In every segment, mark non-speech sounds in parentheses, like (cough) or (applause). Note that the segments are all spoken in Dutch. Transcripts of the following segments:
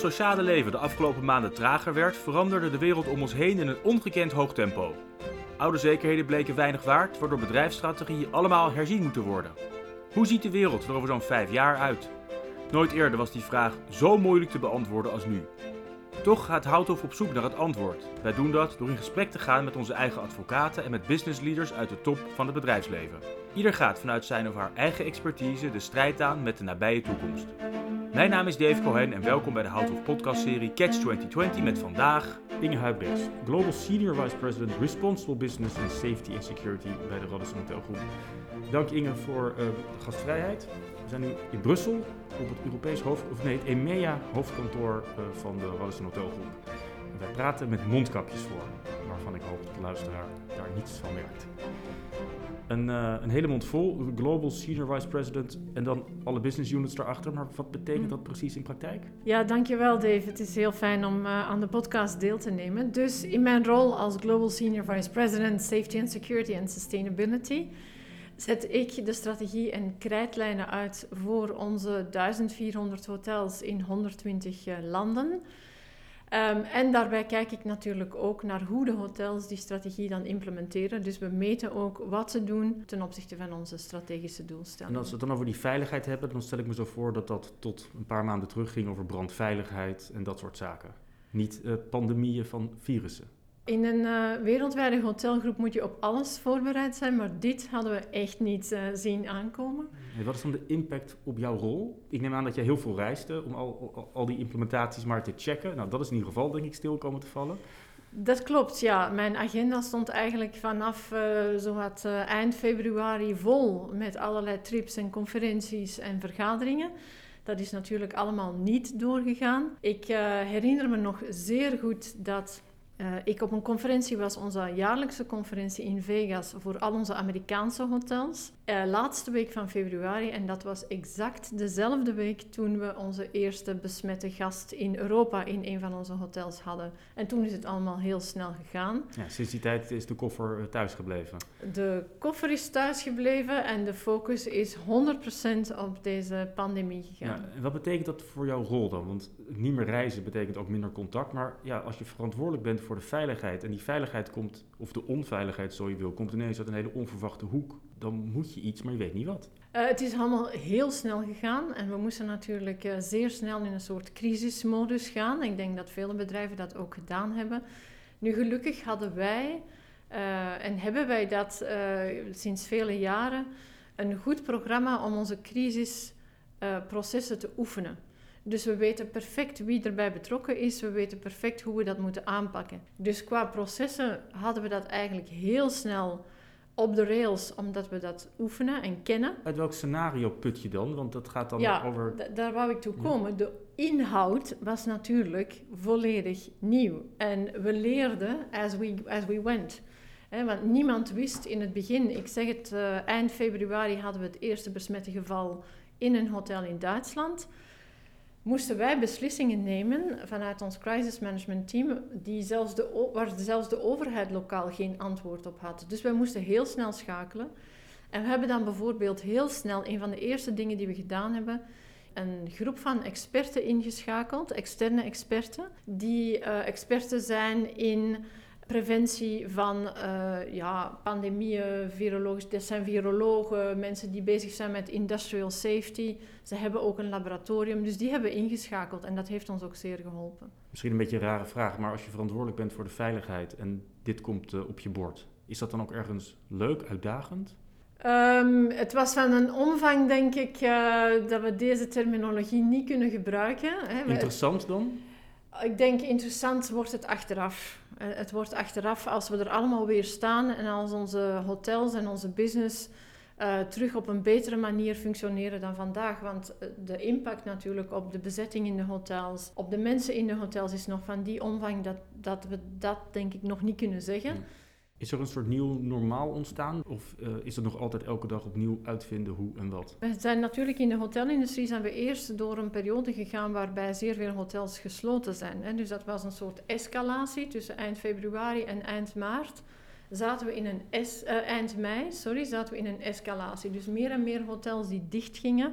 sociale leven de afgelopen maanden trager werd, veranderde de wereld om ons heen in een ongekend hoog tempo. Oude zekerheden bleken weinig waard, waardoor bedrijfsstrategieën allemaal herzien moeten worden. Hoe ziet de wereld er over zo'n vijf jaar uit? Nooit eerder was die vraag zo moeilijk te beantwoorden als nu. Toch gaat Houthof op zoek naar het antwoord. Wij doen dat door in gesprek te gaan met onze eigen advocaten en met businessleaders uit de top van het bedrijfsleven. Ieder gaat vanuit zijn of haar eigen expertise de strijd aan met de nabije toekomst. Mijn naam is Dave Cohen en welkom bij de Houthof podcastserie Catch 2020 met vandaag Inge Huibrechts, Global Senior Vice President Responsible Business and Safety and Security bij de Radisson Hotelgroep. Dank Inge voor uh, de gastvrijheid. We zijn nu in Brussel op het Europees hoofd, of nee, het EMEA hoofdkantoor uh, van de Radisson Hotelgroep. En wij praten met mondkapjes voor, waarvan ik hoop dat de luisteraar daar niets van merkt een, uh, een hele mond vol, Global Senior Vice President en dan alle business units daarachter. Maar wat betekent dat precies in praktijk? Ja, dankjewel Dave. Het is heel fijn om uh, aan de podcast deel te nemen. Dus in mijn rol als Global Senior Vice President Safety and Security and Sustainability zet ik de strategie en krijtlijnen uit voor onze 1400 hotels in 120 uh, landen. Um, en daarbij kijk ik natuurlijk ook naar hoe de hotels die strategie dan implementeren. Dus we meten ook wat ze doen ten opzichte van onze strategische doelstellingen. En als we het dan over die veiligheid hebben, dan stel ik me zo voor dat dat tot een paar maanden terug ging over brandveiligheid en dat soort zaken. Niet uh, pandemieën van virussen. In een uh, wereldwijde hotelgroep moet je op alles voorbereid zijn, maar dit hadden we echt niet uh, zien aankomen. En wat is dan de impact op jouw rol? Ik neem aan dat jij heel veel reisde om al, al, al, die implementaties maar te checken. Nou, dat is in ieder geval denk ik stil komen te vallen. Dat klopt, ja. Mijn agenda stond eigenlijk vanaf uh, zowat eind februari vol met allerlei trips en conferenties en vergaderingen. Dat is natuurlijk allemaal niet doorgegaan. Ik herinner me nog zeer goed dat uh, ik op een conferentie was, onze jaarlijkse conferentie in Vegas voor al onze Amerikaanse hotels. Uh, laatste week van februari en dat was exact dezelfde week toen we onze eerste besmette gast in Europa in een van onze hotels hadden. En toen is het allemaal heel snel gegaan. Ja, sinds die tijd is de koffer eh, thuis gebleven. De koffer is thuis gebleven en de focus is 100% op deze pandemie gegaan. Ja, en wat betekent dat voor jouw rol dan? Want niet meer reizen betekent ook minder contact, maar ja, als je verantwoordelijk bent voor voor de veiligheid. En die veiligheid komt, of de onveiligheid zo je wil, komt ineens uit een hele onverwachte hoek. Dan moet je iets, maar je weet niet wat. Uh, het is allemaal heel snel gegaan en we moesten natuurlijk uh, zeer snel in een soort crisismodus gaan. Ik denk dat vele bedrijven dat ook gedaan hebben. Nu, gelukkig hadden wij, uh, en hebben wij dat sinds vele jaren, een goed programma om onze crisisprocessen te oefenen. Dus we weten perfect wie erbij betrokken is, we weten perfect hoe we dat moeten aanpakken. Dus qua processen hadden we dat eigenlijk heel snel op de rails, omdat we dat oefenen en kennen. Uit welk scenario put je dan? Want dat gaat dan ja, over. daar wou ik toe komen. De inhoud was natuurlijk volledig nieuw. En we leerden as we, as we went. want niemand wist in het begin, ik zeg het, uh, eind februari hadden we het eerste besmette geval in een hotel in Duitsland moesten wij beslissingen nemen vanuit ons crisis management team, die zelfs de, waar zelfs de overheid lokaal geen antwoord op had. Dus wij moesten heel snel schakelen. En we hebben dan bijvoorbeeld heel snel, een van de eerste dingen die we gedaan hebben, een groep van experten ingeschakeld, externe experten, die uh, experten zijn in preventie van uh, ja, pandemieën, virologisch. Dat zijn virologen, mensen die bezig zijn met industrial safety. Ze hebben ook een laboratorium, dus die hebben ingeschakeld en dat heeft ons ook zeer geholpen. Misschien een beetje een rare vraag, maar als je verantwoordelijk bent voor de veiligheid en dit komt uh, op je bord, is dat dan ook ergens leuk, uitdagend? Um, het was van een omvang, denk ik, uh, dat we deze terminologie niet kunnen gebruiken. Hè. Interessant dan? Ik denk interessant wordt het achteraf. Eh, het wordt achteraf als we er allemaal weer staan en als onze hotels en onze business uh, terug op een betere manier functioneren dan vandaag. Want eh, de impact natuurlijk op de bezetting in de hotels, op de mensen in de hotels is nog van die omvang dat, dat we dat denk ik nog niet kunnen zeggen. Is er een soort nieuw normaal ontstaan? Of uh, is het nog altijd elke dag opnieuw uitvinden hoe en wat? We zijn natuurlijk in de hotelindustrie zijn we eerst door een periode gegaan waarbij zeer veel hotels gesloten zijn. Hè. Dus dat was een soort escalatie tussen eind februari en eind maart. Zaten we in een es, uh, eind mei, sorry, zaten we in een escalatie. Dus meer en meer hotels die dicht gingen.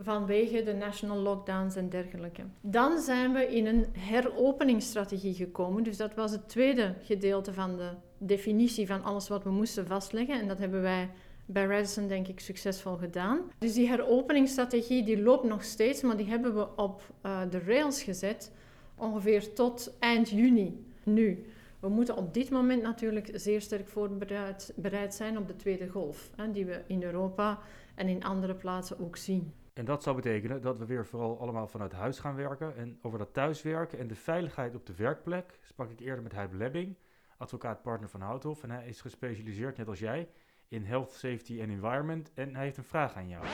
vanwege de national lockdowns en dergelijke. Dan zijn we in een heropeningsstrategie gekomen. Dus dat was het tweede gedeelte van de definitie van alles wat we moesten vastleggen. En dat hebben wij bij Radisson denk ik succesvol gedaan. Dus die heropeningsstrategie die loopt nog steeds, maar die hebben we op uh, de rails gezet ongeveer tot eind juni nu. We moeten op dit moment natuurlijk zeer sterk voorbereid bereid zijn op de tweede golf, hè, die we in Europa en in andere plaatsen ook zien. En dat zou betekenen dat we weer vooral allemaal vanuit huis gaan werken. En over dat thuiswerken en de veiligheid op de werkplek sprak ik eerder met Huib Lebbing, advocaat-partner van Houthof. En hij is gespecialiseerd, net als jij, in Health, Safety en Environment. En hij heeft een vraag aan jou.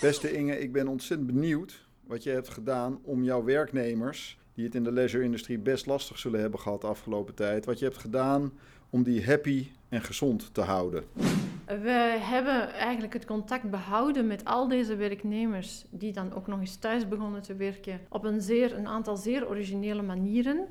Beste Inge, ik ben ontzettend benieuwd wat je hebt gedaan om jouw werknemers, die het in de leisure-industrie best lastig zullen hebben gehad de afgelopen tijd, wat je hebt gedaan om die happy en gezond te houden. We hebben eigenlijk het contact behouden met al deze werknemers, die dan ook nog eens thuis begonnen te werken, op een, zeer, een aantal zeer originele manieren.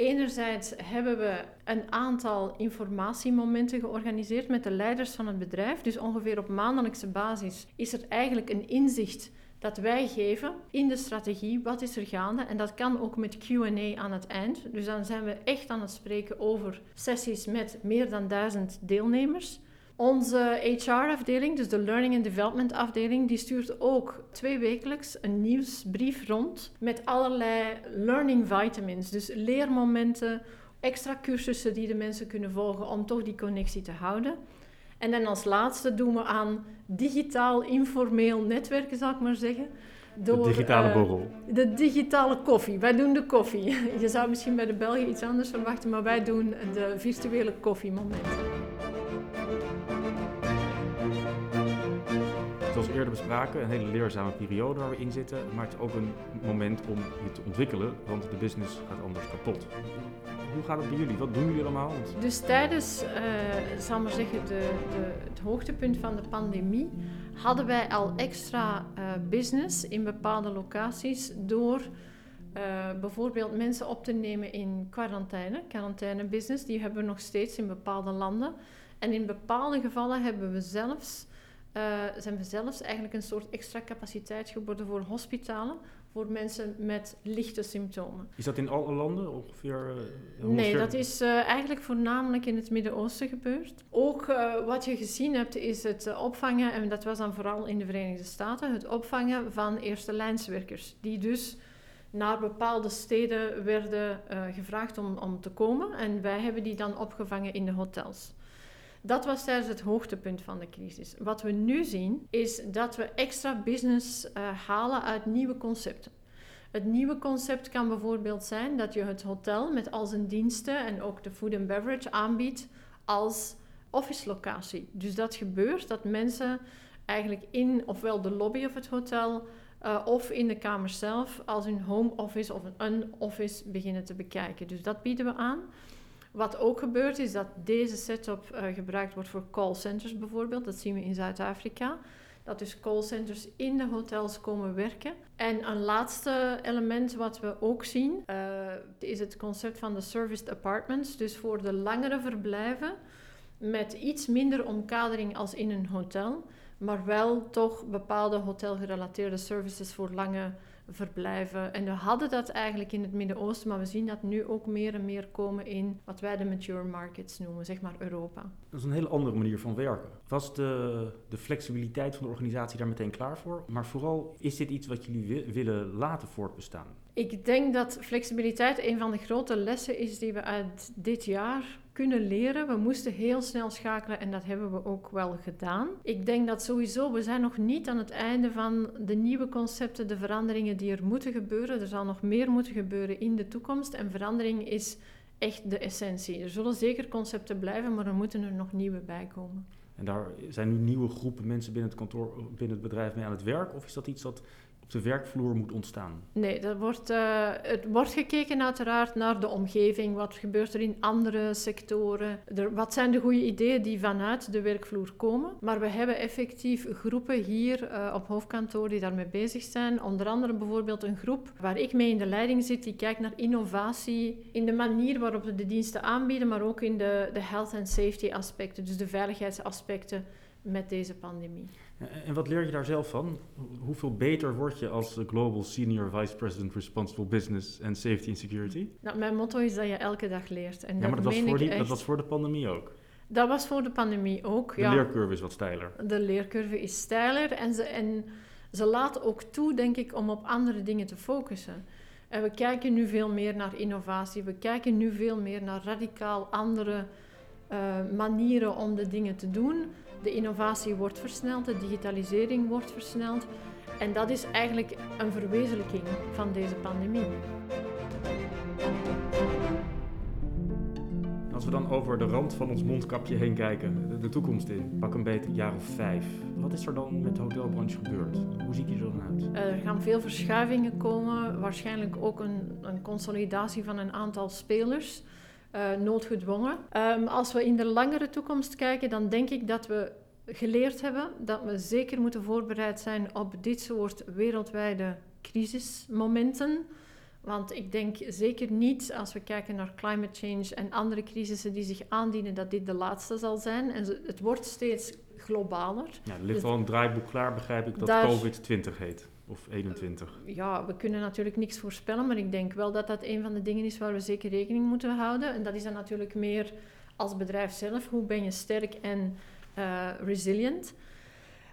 Enerzijds hebben we een aantal informatiemomenten georganiseerd met de leiders van het bedrijf. Dus ongeveer op maandelijkse basis is er eigenlijk een inzicht dat wij geven in de strategie. Wat is er gaande? En dat kan ook met QA aan het eind. Dus dan zijn we echt aan het spreken over sessies met meer dan duizend deelnemers. Onze HR-afdeling, dus de Learning and Development afdeling, die stuurt ook twee wekelijks een nieuwsbrief rond met allerlei learning vitamins, dus leermomenten, extra cursussen die de mensen kunnen volgen om toch die connectie te houden. En dan als laatste doen we aan digitaal informeel netwerken, zou ik maar zeggen. Door, de digitale uh, borrel. De digitale koffie. Wij doen de koffie. (laughs) Je zou misschien bij de Belgen iets anders verwachten, maar wij doen de virtuele koffiemomenten. Eerder bespraken, een hele leerzame periode waar we in zitten. Maar het is ook een moment om je te ontwikkelen, want de business gaat anders kapot. Hoe gaat het bij jullie? Wat doen jullie allemaal? Dus tijdens, uh, zal zeggen, de, de, het hoogtepunt van de pandemie hadden wij al extra uh, business in bepaalde locaties door uh, bijvoorbeeld mensen op te nemen in quarantaine, quarantaine business. Die hebben we nog steeds in bepaalde landen. En in bepaalde gevallen hebben we zelfs uh, zijn we zelfs eigenlijk een soort extra capaciteit geworden voor hospitalen, voor mensen met lichte symptomen. Is dat in alle landen ongeveer? Uh, nee, dat is uh, eigenlijk voornamelijk in het Midden-Oosten gebeurd. Ook wat je gezien hebt is het opvangen, en dat was dan vooral in de Verenigde Staten, het opvangen van eerste lijnswerkers, die dus naar bepaalde steden werden gevraagd om, om te komen. En wij hebben die dan opgevangen in de hotels. Dat was tijdens het hoogtepunt van de crisis. Wat we nu zien is dat we extra business uh, halen uit nieuwe concepten. Het nieuwe concept kan bijvoorbeeld zijn dat je het hotel met al zijn diensten en ook de food and beverage aanbiedt als office locatie. Dus dat gebeurt dat mensen eigenlijk in ofwel de lobby of het hotel uh, of in de kamer zelf als hun home office of een office beginnen te bekijken. Dus dat bieden we aan. Wat ook gebeurt is dat deze setup uh, gebruikt wordt voor callcenters bijvoorbeeld. Dat zien we in Zuid-Afrika. Dat dus callcenters in de hotels komen werken. En een laatste element wat we ook zien uh, is het concept van de serviced apartments. Dus voor de langere verblijven met iets minder omkadering als in een hotel, maar wel toch bepaalde hotelgerelateerde services voor lange. En we hadden dat eigenlijk in het Midden-Oosten, maar we zien dat nu ook meer en meer komen in wat wij de mature markets noemen, zeg maar Europa. Dat is een hele andere manier van werken. Was de, de flexibiliteit van de organisatie daar meteen klaar voor? Maar vooral, is dit iets wat jullie willen laten voortbestaan? Ik denk dat flexibiliteit een van de grote lessen is die we uit dit jaar kunnen leren. We moesten heel snel schakelen en dat hebben we ook wel gedaan. Ik denk dat sowieso, we zijn nog niet aan het einde van de nieuwe concepten, de veranderingen die er moeten gebeuren. Er zal nog meer moeten gebeuren in de toekomst en verandering is echt de essentie. Er zullen zeker concepten blijven, maar er moeten er nog nieuwe bij komen. En daar zijn nu nieuwe groepen mensen binnen het kantoor, binnen het bedrijf mee aan het werk? Of is dat iets dat de werkvloer moet ontstaan? Nee, dat wordt, uh, het wordt gekeken uiteraard naar de omgeving. Wat gebeurt er in andere sectoren? Wat zijn de goede ideeën die vanuit de werkvloer komen? Maar we hebben effectief groepen hier uh, op hoofdkantoor die daarmee bezig zijn. Onder andere bijvoorbeeld een groep waar ik mee in de leiding zit, die kijkt naar innovatie in de manier waarop we de diensten aanbieden, maar ook in de, de health and safety aspecten, dus de veiligheidsaspecten met deze pandemie. En wat leer je daar zelf van? Hoeveel beter word je als Global Senior Vice President Responsible Business and Safety and Security? Nou, mijn motto is dat je elke dag leert. En ja, dat maar dat was, voor ik die, echt. dat was voor de pandemie ook. Dat was voor de pandemie ook. De ja. leercurve is wat steiler. De leercurve is steiler en ze, en ze laten ook toe, denk ik, om op andere dingen te focussen. En we kijken nu veel meer naar innovatie. We kijken nu veel meer naar radicaal andere eh, manieren om de dingen te doen. De innovatie wordt versneld, de digitalisering wordt versneld. En dat is eigenlijk een verwezenlijking van deze pandemie. Als we dan over de rand van ons mondkapje heen kijken, de, toekomst in, pak een beetje een jaar of vijf. Wat is er dan met de hotelbranche gebeurd? Hoe ziet die er dan uit? Er gaan veel verschuivingen komen, waarschijnlijk ook een, een consolidatie van een aantal spelers, eh, noodgedwongen. Ehm, als we in de langere toekomst kijken, dan denk ik dat we geleerd hebben dat we zeker moeten voorbereid zijn op dit soort wereldwijde crisismomenten. Want ik denk zeker niet, als we kijken naar climate change en andere crisissen die zich aandienen, dat dit de laatste zal zijn. En het wordt steeds globaler. Ja, er ligt Dus- wel een draaiboek klaar, begrijp ik, dat Daar- COVID-20 heet. Of 21. Ja, we kunnen natuurlijk niks voorspellen, maar ik denk wel dat dat een van de dingen is waar we zeker rekening moeten houden. En dat is dan natuurlijk meer als bedrijf zelf. Hoe ben je sterk en eh, resilient?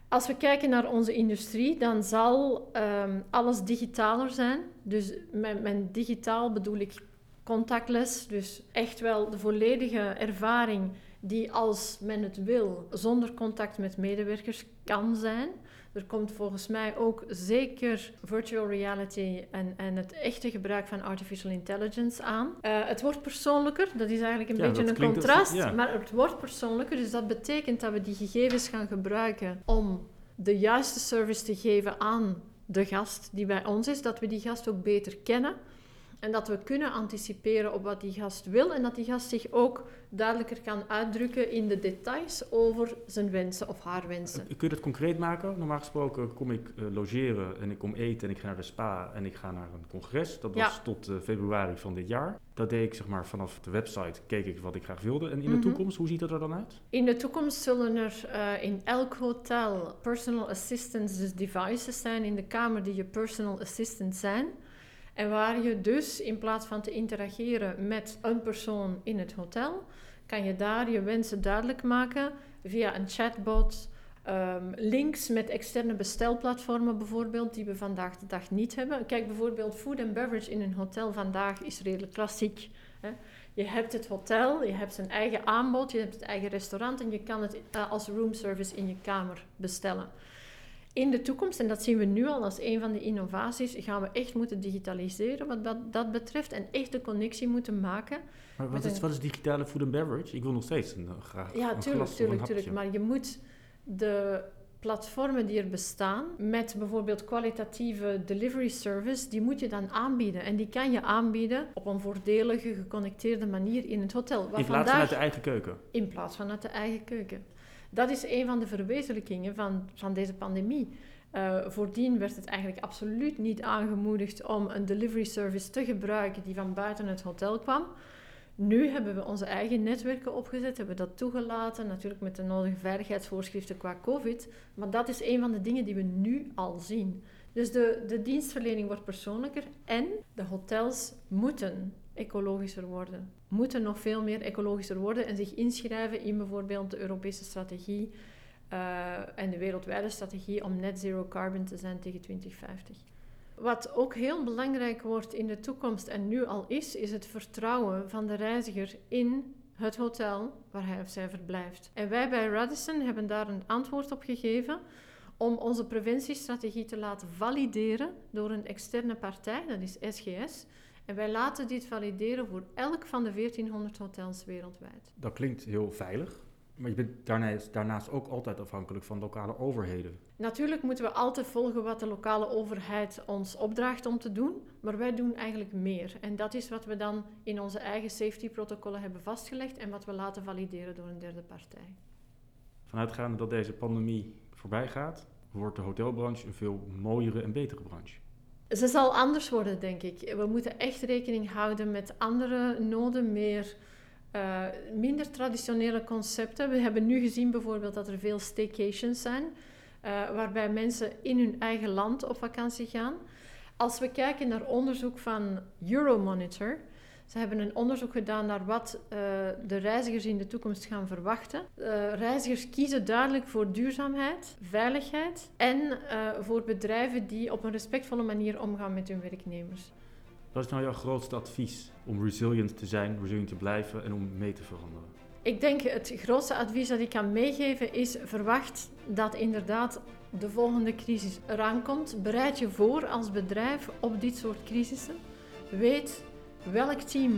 Als we kijken naar onze industrie, dan zal ehm, alles digitaler zijn. Dus met, met digitaal bedoel ik contactless. Dus echt wel de volledige ervaring die als men het wil, zonder contact met medewerkers kan zijn. Er komt volgens mij ook zeker virtual reality en, en het echte gebruik van artificial intelligence aan. Eh, het wordt persoonlijker, dat is eigenlijk een Ja, beetje een als- contrast, ja. maar het wordt persoonlijker. Dus dat betekent dat we die gegevens gaan gebruiken om de juiste service te geven aan de gast die bij ons is, dat we die gast ook beter kennen. En dat we kunnen anticiperen op wat die gast wil en dat die gast zich ook duidelijker kan uitdrukken in de details over zijn wensen of haar wensen. Kun je dat concreet maken? Normaal gesproken kom ik eh, logeren en ik kom eten en ik ga naar de spa en ik ga naar een congres. Dat was Ja. tot eh, februari van dit jaar. Dat deed ik zeg maar vanaf de website, keek ik wat ik graag wilde. En in Mhm. de toekomst, hoe ziet dat er dan uit? In de toekomst zullen er eh, in elk hotel personal assistants, dus devices zijn in de kamer die je personal assistant zijn. En waar je dus in plaats van te interageren met een persoon in het hotel, kan je daar je wensen duidelijk maken via een chatbot. ehm, links met externe bestelplatformen bijvoorbeeld, die we vandaag de dag niet hebben. Kijk bijvoorbeeld food and beverage in een hotel vandaag is redelijk klassiek. Hè. Je hebt het hotel, je hebt zijn eigen aanbod, je hebt het eigen restaurant en je kan het eh, als roomservice in je kamer bestellen. In de toekomst, en dat zien we nu al als een van de innovaties, gaan we echt moeten digitaliseren wat dat, dat betreft en echt de connectie moeten maken. Maar wat is, een- wat is digitale food and beverage? Ik wil nog steeds een, eh, graag Ja, een tuurlijk, tuurlijk, tuurlijk. Maar je moet de platformen die er bestaan, met bijvoorbeeld kwalitatieve delivery service, die moet je dan aanbieden. En die kan je aanbieden op een voordelige, geconnecteerde manier in het hotel. Wat In plaats van uit de eigen keuken. in plaats van uit de eigen keuken. Dat is een van de verwezenlijkingen van, van deze pandemie. Eh, voordien werd het eigenlijk absoluut niet aangemoedigd om een delivery service te gebruiken die van buiten het hotel kwam. Nu hebben we onze eigen netwerken opgezet, hebben dat toegelaten, natuurlijk met de nodige veiligheidsvoorschriften qua COVID. Maar dat is een van de dingen die we nu al zien. Dus de, de dienstverlening wordt persoonlijker en de hotels moeten ecologischer worden. Moeten nog veel meer ecologischer worden en zich inschrijven in bijvoorbeeld de Europese strategie eh, en de wereldwijde strategie om net zero carbon te zijn tegen 2050. Wat ook heel belangrijk wordt in de toekomst en nu al is, is het vertrouwen van de reiziger in het hotel waar hij of zij verblijft. En wij bij Radisson hebben daar een antwoord op gegeven om onze preventiestrategie te laten valideren door een externe partij, dat is SGS. En wij laten dit valideren voor elk van de 1400 hotels wereldwijd. Dat klinkt heel veilig. Maar je bent daarnaast, daarnaast ook altijd afhankelijk van lokale overheden. Natuurlijk moeten we altijd volgen wat de lokale overheid ons opdraagt om te doen, maar wij doen eigenlijk meer. En dat is wat we dan in onze eigen safety-protocollen hebben vastgelegd en wat we laten valideren door een derde partij. Vanuitgaande dat deze pandemie voorbij gaat, wordt de hotelbranche een veel mooiere en betere branche. Ze zal anders worden, denk ik. We moeten echt rekening houden met andere noden, meer uh, minder traditionele concepten. We hebben nu gezien bijvoorbeeld dat er veel staycations zijn, uh, waarbij mensen in hun eigen land op vakantie gaan. Als we kijken naar onderzoek van Euromonitor, ze hebben een onderzoek gedaan naar wat uh, de reizigers in de toekomst gaan verwachten. Uh, reizigers kiezen duidelijk voor duurzaamheid, veiligheid en uh, voor bedrijven die op een respectvolle manier omgaan met hun werknemers. Wat is nou jouw grootste advies om resilient te zijn, resilient te blijven en om mee te veranderen? Ik denk het grootste advies dat ik kan meegeven is verwacht dat inderdaad de volgende crisis eraan komt. Bereid je voor als bedrijf op dit soort crisissen. Weet welk team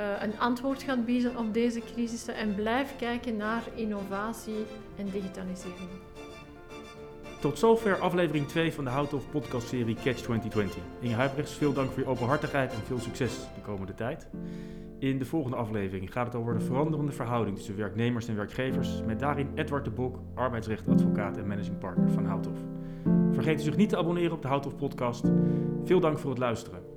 uh, een antwoord gaat bieden op deze crisissen en blijf kijken naar innovatie en digitalisering. Tot zover aflevering 2 van de Hout podcast serie Catch 2020. Inge Huibrechts, veel dank voor je openhartigheid en veel succes de komende tijd. In de volgende aflevering gaat het over de veranderende verhouding tussen werknemers en werkgevers, met daarin Edward de Bok, arbeidsrechtadvocaat en managing partner van Houthof. Vergeet u zich niet te abonneren op de Houthof podcast. Veel dank voor het luisteren.